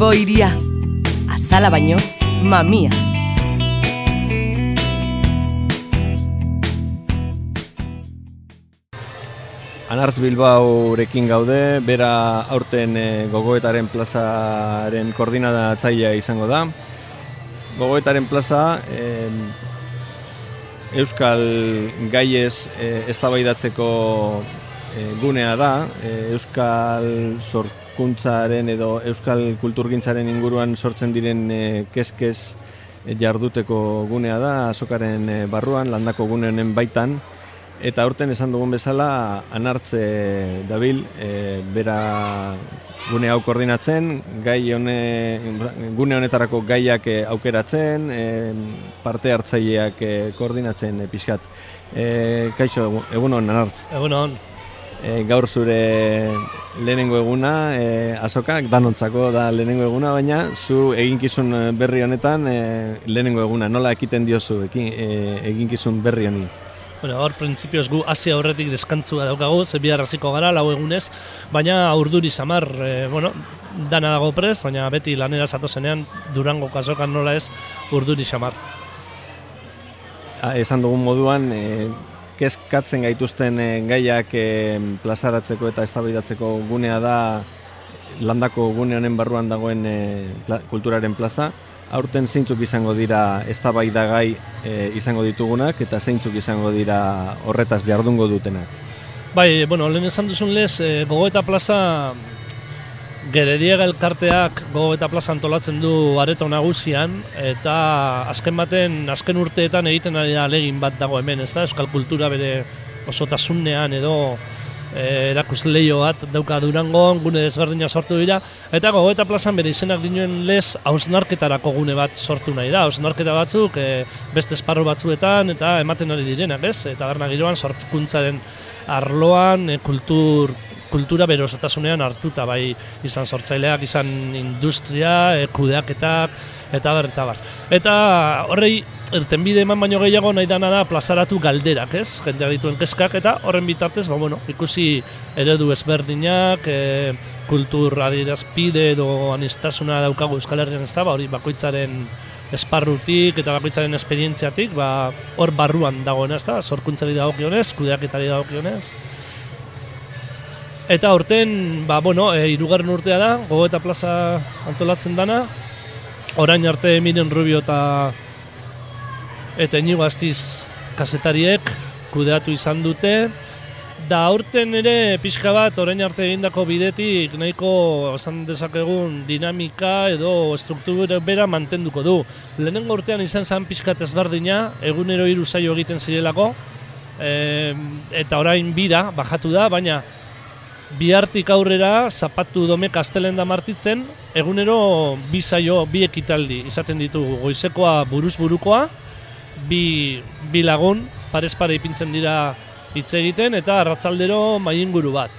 Bilbo iria, azala baino, mamia. Anartz Bilbaurekin gaude, bera aurten e, gogoetaren plazaren koordinatzailea izango da. Gogoetaren plaza e, Euskal Gaiez e, eztabaidatzeko e, gunea da, e, Euskal sorkuntzaren edo Euskal kulturgintzaren inguruan sortzen diren e, keskez jarduteko gunea da, azokaren barruan, landako gune honen baitan, Eta aurten esan dugun bezala, anartze dabil, e, bera gune hau koordinatzen, gai hone, gune honetarako gaiak aukeratzen, e, parte hartzaileak koordinatzen e, pixkat. E, kaixo, egun hon, anartz? Egun hon. E, gaur zure lehenengo eguna, e, azokak, danontzako da lehenengo eguna, baina zu eginkizun berri honetan e, lehenengo eguna, nola ekiten diozu ekin, e, eginkizun berri honi? Bueno, hor printzipioz gu hasi aurretik deskantzua daukagu, ze bihar hasiko gara lau egunez, baina urduri samar, e, bueno, dana dago prez, baina beti lanera zatozenean Durango kasokan nola ez urduri samar. Ha, esan dugun moduan, e, kezkatzen gaituzten e, gaiak plazaratzeko eta eztabaidatzeko gunea da landako gune honen barruan dagoen e, kulturaren plaza, aurten zeintzuk izango dira eztabaidagai e, izango ditugunak eta zeintzuk izango dira horretaz jardungo dutenak. Bai, bueno, lehen esan duzun lez, e, gogoeta plaza Gerediega elkarteak gogoeta plaza antolatzen du areto nagusian eta azken baten, azken urteetan egiten ari da legin bat dago hemen, ez da? Euskal kultura bere osotasunean edo e, erakus lehio bat dauka durangon, gune desberdina sortu dira, eta gogoeta plazan bere izenak dinuen lez hausnarketarako gune bat sortu nahi da, hausnarketa batzuk e, beste esparro batzuetan eta ematen ari direnak, ez? Eta berna giroan sortkuntzaren arloan e, kultur kultura berosotasunean hartuta bai izan sortzaileak, izan industria, e, kudeaketak, eta bar, eta bar. Eta horrei erten bide eman baino gehiago nahi dana da plazaratu galderak, ez? Jendea dituen keskak eta horren bitartez, ba, bueno, ikusi eredu ezberdinak, e, kultur adierazpide edo anistasuna daukagu Euskal Herrian ez da, ba, hori bakoitzaren esparrutik eta bakoitzaren esperientziatik, ba, hor barruan dagoena ez da, sorkuntzari dagokionez, kudeaketari dagokionez. Eta horten, ba, bueno, e, irugarren urtea da, gogo eta plaza antolatzen dana, orain arte Miren Rubio eta eta inigo astiz kasetariek kudeatu izan dute. Da aurten ere pixka bat orain arte egindako bidetik nahiko esan dezakegun dinamika edo struktura bera mantenduko du. Lehenengo urtean izan zen pixka ezberdina, egunero hiru saio egiten zirelako, e, eta orain bira bajatu da, baina bihartik aurrera zapatu dome kastelen da martitzen, egunero bi saio, bi ekitaldi izaten ditugu, goizekoa buruz burukoa, bi, bi lagun parez pare ipintzen dira hitz egiten eta arratzaldero mainguru bat.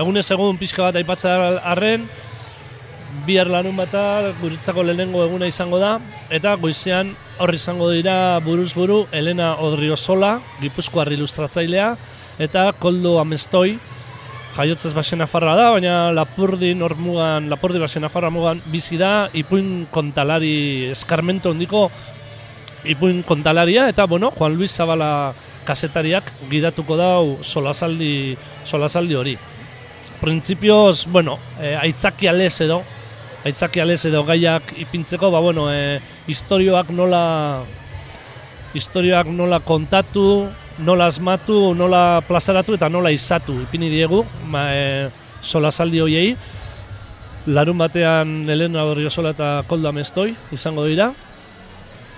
Egunez egun pixka bat aipatza arren, bihar lanun bata guritzako lehenengo eguna izango da, eta goizean horri izango dira buruz buru Elena Odriozola, Gipuzkoar ilustratzailea, eta Koldo Amestoi, jaiotzez basen afarra da, baina Lapurdi normugan, Lapurdi basen afarra mugan bizi da, ipuin kontalari eskarmento hondiko ipuin kontalaria eta bueno, Juan Luis Zabala kasetariak gidatuko dau solasaldi solasaldi hori. Printzipioz, bueno, e, aitzaki alez edo aitzaki alez edo gaiak ipintzeko, ba bueno, e, istorioak nola istorioak nola kontatu, nola asmatu, nola plazaratu eta nola izatu. Ipini diegu, ma, e, solasaldi hoiei. Larun batean Elena Dorriozola eta Kolda Mestoi izango dira,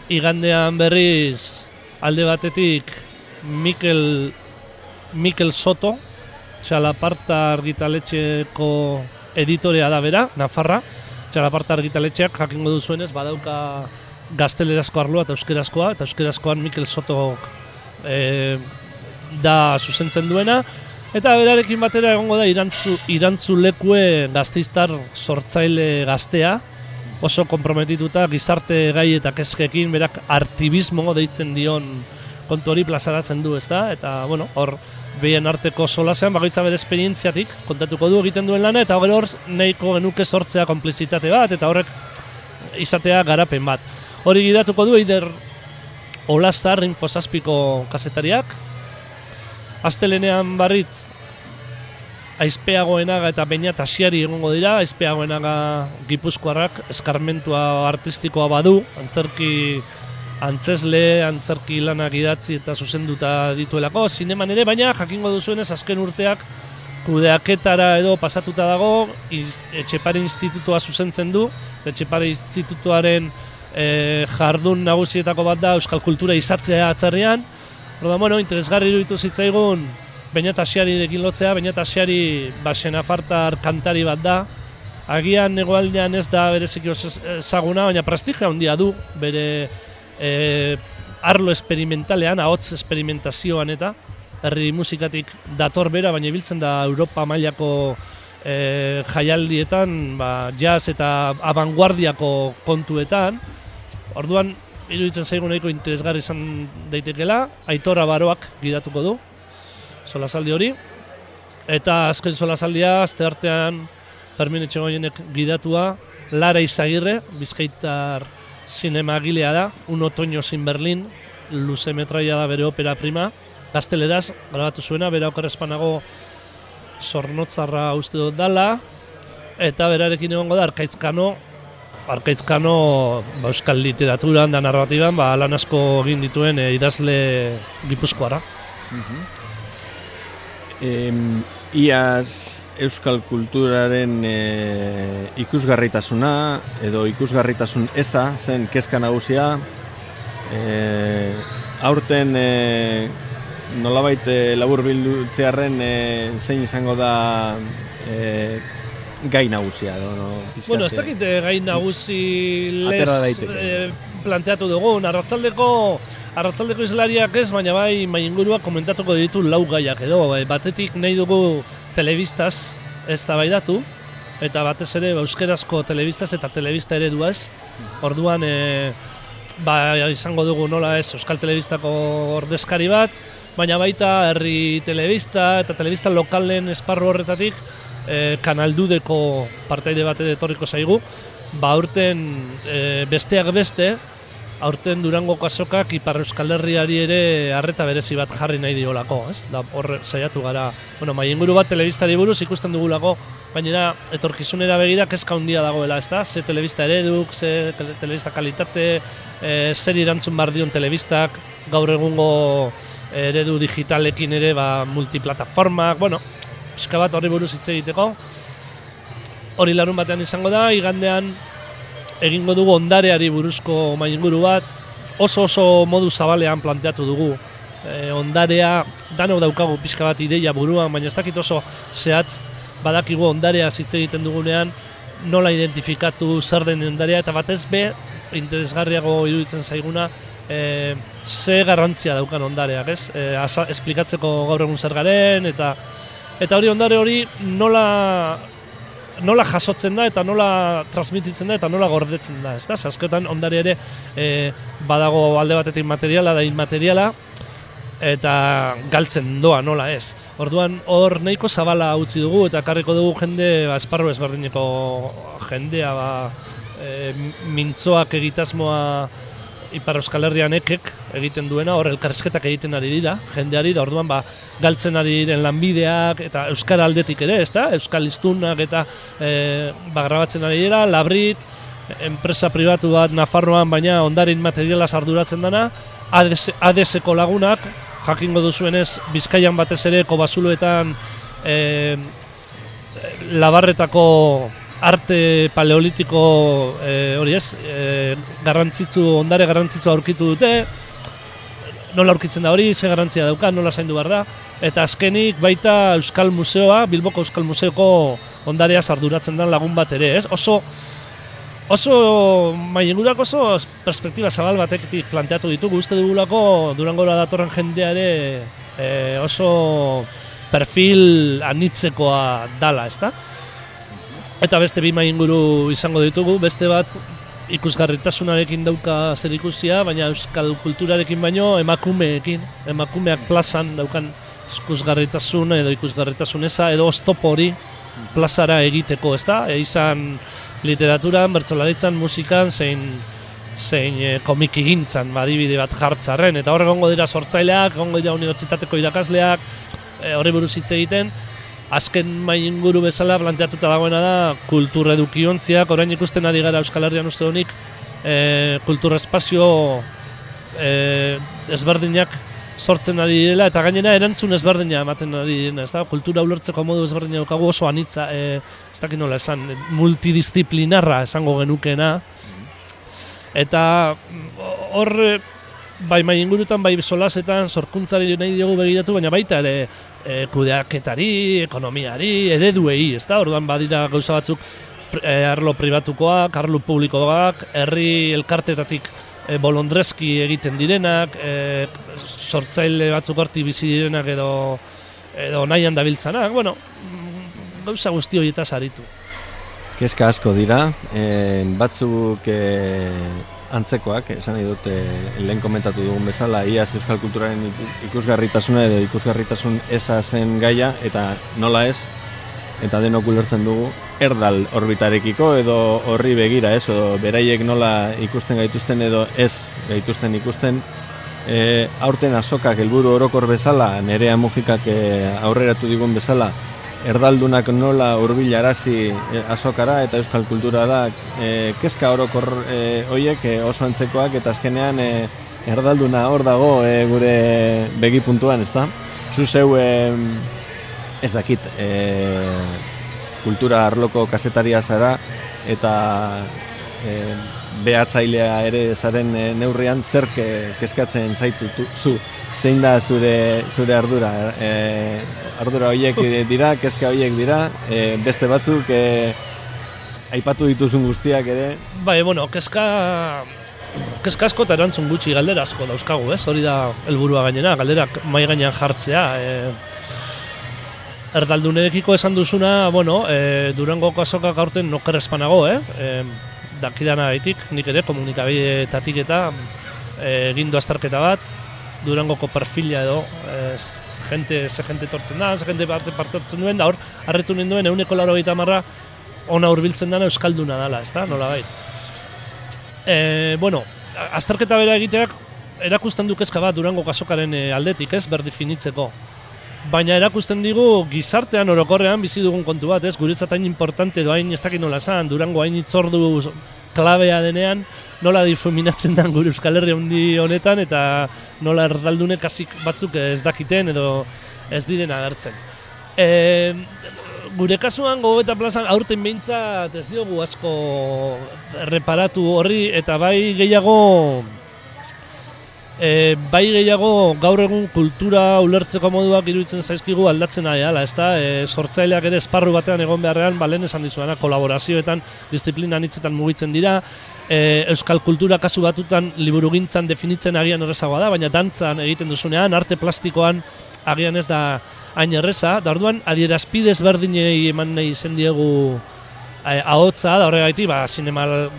igandean berriz alde batetik Mikel, Mikel Soto, txalaparta argitaletxeko editorea da bera, Nafarra, txalaparta argitaletxeak jakingo duzuenez, badauka gaztelerazko arloa eta euskerazkoa, eta euskerazkoan Mikel Soto e, da zuzentzen duena, eta berarekin batera egongo da irantzu, irantzu lekue gazteiztar sortzaile gaztea, oso komprometituta gizarte gai eta kezkekin berak artibismo deitzen dion kontu hori plazaratzen du, ezta? Eta, bueno, hor, behien arteko solasean, bakoitza bere esperientziatik kontatuko du egiten duen lana, eta hor, nahiko genuke sortzea konplizitate bat, eta horrek izatea garapen bat. Hori gidatuko du, eider Olazar Infosazpiko kasetariak. Astelenean barritz aizpeagoenaga eta baina tasiari egongo dira, aizpeagoenaga gipuzkoarrak eskarmentua artistikoa badu, antzerki antzesle, antzerki lanak idatzi eta zuzenduta dituelako, zineman ere, baina jakingo duzuenez azken urteak kudeaketara edo pasatuta dago, Etxepare Institutua zuzentzen du, Etxepare Institutuaren e, jardun nagusietako bat da Euskal Kultura izatzea atzarrian. Horda, bueno, interesgarri iruditu zitzaigun, baina tasiari dekin lotzea, baina tasiari basen afartar kantari bat da. Agian negoaldean ez da bereziki ezaguna, baina prestigia handia du bere e, arlo esperimentalean, ahots esperimentazioan eta herri musikatik dator bera, baina ibiltzen da Europa mailako e, jaialdietan, ba, jazz eta abanguardiako kontuetan. Orduan, iruditzen zaigu nahiko interesgarri izan daitekela, aitora baroak gidatuko du, solasaldi hori. Eta azken solasaldia, azte artean, Fermin Etxegoienek gidatua, Lara Izagirre, bizkaitar sinema agilea da, un otoño sin Berlin, luze metraia da bere opera prima, gazteleraz, grabatu zuena, bera okarrezpanago sornotzarra uste dut dala, eta berarekin egongo da, arkaitzkano, Arkaitzkano ba, euskal literaturan da narratiban ba, lan asko egin dituen e, idazle gipuzkoara. Mm iaz euskal kulturaren e, ikusgarritasuna edo ikusgarritasun eza zen kezka nagusia e, aurten e, nolabait e, labur bildutzearen e, zein izango da e, gai nagusia edo no, Bueno, ez dakit eh, gai nagusi les eh, planteatu dugu, arratzaldeko arratzaldeko izlariak ez, baina bai mai ingurua komentatuko ditu lau gaiak edo, bai, batetik nahi dugu telebistaz ez da eta batez ere ba, euskerazko telebistaz eta telebista ere ez, orduan e, ba, izango dugu nola ez Euskal Telebistako ordezkari bat, baina baita herri telebista eta telebista lokalen esparru horretatik e, kanaldudeko partaide bat etorriko zaigu, ba aurten e, besteak beste, aurten Durango kasokak Ipar Euskal Herriari ere harreta berezi bat jarri nahi diolako, ez? Da hor saiatu gara, bueno, mai inguru bat telebistari buruz ikusten dugulako, baina etorkizunera begira kezka handia dagoela, ezta? Ze telebista ereduk, ze telebista kalitate, e, zer irantzun bar dion telebistak, gaur egungo eredu digitalekin ere ba multiplataformak, bueno, pixka bat horri buruz hitz egiteko. Hori larun batean izango da, igandean egingo dugu ondareari buruzko mainguru bat, oso oso modu zabalean planteatu dugu. E, ondarea, dano daukagu pixka bat ideia buruan, baina ez dakit oso zehatz badakigu ondarea hitz egiten dugunean, nola identifikatu zer den ondarea, eta batez be, interesgarriago iruditzen zaiguna, e, ze garrantzia daukan ondareak, ez? E, esplikatzeko gaur egun zer garen, eta Eta hori ondare hori nola nola jasotzen da eta nola transmititzen da eta nola gordetzen da, ezta? Azketan ondare ere e, badago alde batetik materiala da inmateriala eta galtzen doa nola ez. Orduan hor nahiko zabala utzi dugu eta karriko dugu jende ba, esparru ezberdineko jendea ba, e, mintzoak egitasmoa Ipar Euskal Herrian ekek egiten duena, hor elkarrezketak egiten ari dira, jendeari, da orduan ba, galtzen ari diren lanbideak, eta Euskal aldetik ere, ezta? Euskal iztunak eta e, ba, grabatzen ari dira, labrit, enpresa pribatu bat Nafarroan, baina ondarin materiala sarduratzen dana, ADS-eko lagunak, jakingo duzuenez, Bizkaian batez ere, kobazuluetan, e, labarretako arte paleolitiko e, hori ez, e, garrantzitzu, ondare garrantzitzu aurkitu dute, nola aurkitzen da hori, ze garrantzia dauka, nola zaindu behar da, eta azkenik baita Euskal Museoa, Bilboko Euskal Museoko ondarea sarduratzen den lagun bat ere, ez? Oso, oso, maiengurak oso perspektiba zabal batekitik planteatu ditugu, uste dugulako Durangora datorren jendea ere e, oso perfil anitzekoa dala, ezta? Eta beste bi inguru izango ditugu, beste bat ikusgarritasunarekin dauka zer ikusia, baina euskal kulturarekin baino emakumeekin, emakumeak plazan daukan ikusgarritasun edo ikusgarritasun eza edo oztopo hori plazara egiteko, ezta? E, izan literaturan, bertsolaritzan, musikan, zein zein e, komiki gintzan, badibide bat jartzarren, eta horre gongo dira sortzaileak, gongo dira unibertsitateko irakasleak, e, horri buruz hitz egiten, azken mai inguru bezala planteatuta dagoena da kultur edukiontziak, orain ikusten ari gara Euskal Herrian uste honik, e, kultur espazio e, ezberdinak sortzen ari direla eta gainera erantzun ezberdina ematen ari direna, ez da? Kultura ulertzeko modu ezberdina daukagu oso anitza, e, ez dakit nola esan, multidisciplinarra esango genukena. Eta hor bai mai ingurutan, bai solasetan, sorkuntzari nahi diogu begiratu, baina baita ere e, kudeaketari, ekonomiari, ereduei, ez da? Orduan badira gauza batzuk e, arlo pribatukoak, arlo publikoak, herri elkartetatik e, bolondreski egiten direnak, e, sortzaile batzuk horti bizi direnak edo edo nahian dabiltzanak, bueno, gauza guzti horietaz aritu. Kezka asko dira, e, batzuk e, antzekoak, esan nahi dute lehen komentatu dugun bezala, iaz euskal kulturaren ikusgarritasuna edo ikusgarritasun eza zen gaia, eta nola ez, eta denok ulertzen dugu, erdal orbitarekiko edo horri begira, ez, edo beraiek nola ikusten gaituzten edo ez gaituzten ikusten, e, aurten azokak helburu orokor bezala, nerea mugikak e, aurreratu digun bezala, erdaldunak nola hurbilarazi e, azokara eta euskal kultura da e, kezka orokor e, hoiek e, oso antzekoak eta azkenean e, erdalduna hor dago e, gure begi puntuan, ezta? Zu zeu e, ez dakit e, kultura arloko kasetaria zara eta e, behatzailea ere zaren e, neurrian zer kezkatzen zaitu zu? Zein da zure zure ardura? E, ardura horiek dira kezka horiek dira e, beste batzuk e, aipatu dituzun guztiak ere? Bai bueno kezka kezka asko eta erantzun gutxi galdera asko dauzkagu ez? Hori da helburua gainera galderak mai gainean jartzea e, erdaldunekiko esan duzuna, bueno, e, Durango kasoka gaurten noker espanago, eh? E, dakidana gaitik, nik ere komunikabideetatik eta e, egin du azterketa bat, Durangoko perfila edo, ez, gente, ze gente tortzen da, ze gente parte parte tortzen duen, da hor, harretu ninduen, euneko laro gaita marra, ona hurbiltzen dana Euskalduna dala, ez da, nola gait. E, bueno, azterketa bera egiteak, erakusten du kezka bat Durango kasokaren aldetik, ez, berdifinitzeko baina erakusten digu gizartean orokorrean bizi dugun kontu bat, ez? Guretzat hain importante edo hain ez dakit nola esan, Durango hain itzordu klabea denean, nola difuminatzen den gure Euskal Herria handi honetan eta nola erdaldunek kasik batzuk ez dakiten edo ez diren agertzen. E, gure kasuan gogo eta plazan aurten behintzat ez diogu asko reparatu horri eta bai gehiago e, bai gehiago gaur egun kultura ulertzeko moduak iruditzen zaizkigu aldatzen ari ala, ezta? E, sortzaileak ere esparru batean egon beharrean, ba, lehen esan dizuena, kolaborazioetan, disiplina nitzetan mugitzen dira, e, euskal kultura kasu batutan liburu gintzan definitzen agian horrezagoa da, baina dantzan egiten duzunean, arte plastikoan agian ez da hain erreza, da orduan adierazpidez berdinei eman nahi zen diegu eh, ahotza da horregaiti ba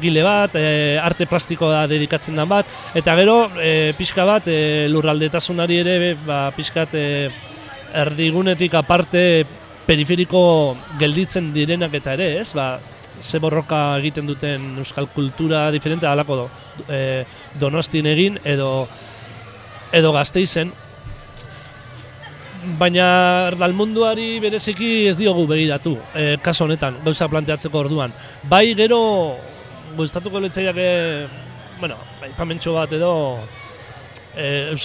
gile bat, e, arte plastiko da dedikatzen den bat eta gero e, pixka bat e, lurraldetasunari ere ba pixkat e, erdigunetik aparte periferiko gelditzen direnak eta ere, ez? Ba, ze borroka egiten duten euskal kultura diferente alako do, e, donostin egin edo edo gazteizen baina erdalmunduari bereziki ez diogu begiratu, e, kaso honetan, gauza planteatzeko orduan. Bai gero, gustatuko letzaiak, bueno, aipamentxo bat edo, e,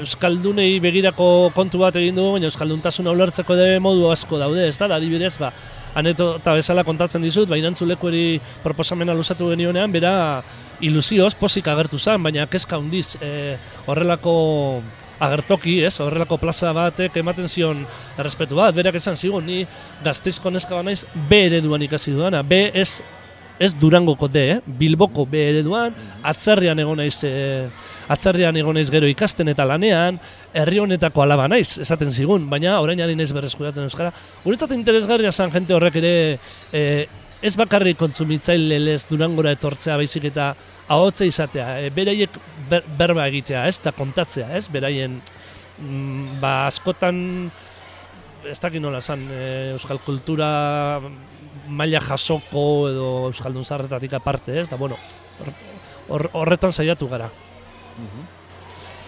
Euskaldunei begirako kontu bat egin dugu, baina Euskalduntasuna ulertzeko ere modu asko daude, ez da, adibidez, ba, eta bezala kontatzen dizut, baina eri proposamena lusatu genionean, bera ilusioz, posik agertu zen, baina kezka hundiz, e, horrelako agertoki, ez, horrelako plaza batek ematen zion errespetu bat, berak esan zigun, ni gazteizko neska naiz B ereduan ikasi duana, B ez, ez durangoko D, eh? bilboko B ereduan, atzerrian egon naiz, eh, atzerrian egon naiz gero ikasten eta lanean, herri honetako alaba naiz, esaten zigun, baina orain ari naiz berrez euskara. Guretzat interesgarria zan jente horrek ere, eh, ez bakarrik kontsumitzaile lez durangora etortzea baizik eta ahotza izatea, e, beraiek ber, berba egitea, ez, eta kontatzea, ez, beraien, mm, ba, askotan, ez dakit nola zan, e, euskal kultura maila jasoko edo euskaldun zarretatik aparte, ez, da, bueno, hor- hor- horretan saiatu gara.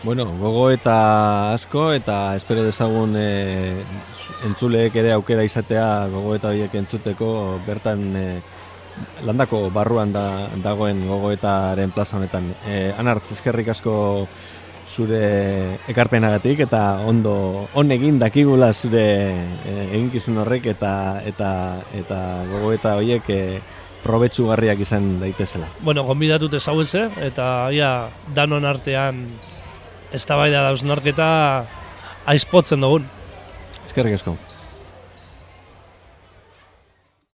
Bueno, gogo eta asko eta espero dezagun e, entzuleek ere aukera izatea gogo eta horiek entzuteko bertan e, landako barruan da, dagoen gogoetaren plaza honetan. E, anartz, eskerrik asko zure ekarpenagatik eta ondo on egin dakigula zure e, eginkizun horrek eta eta eta gogoeta horiek e, probetsugarriak izan daitezela. Bueno, gonbidatut ezaguze, eta ia danon artean eztabaida dausnarketa aizpotzen dugun. Eskerrik asko.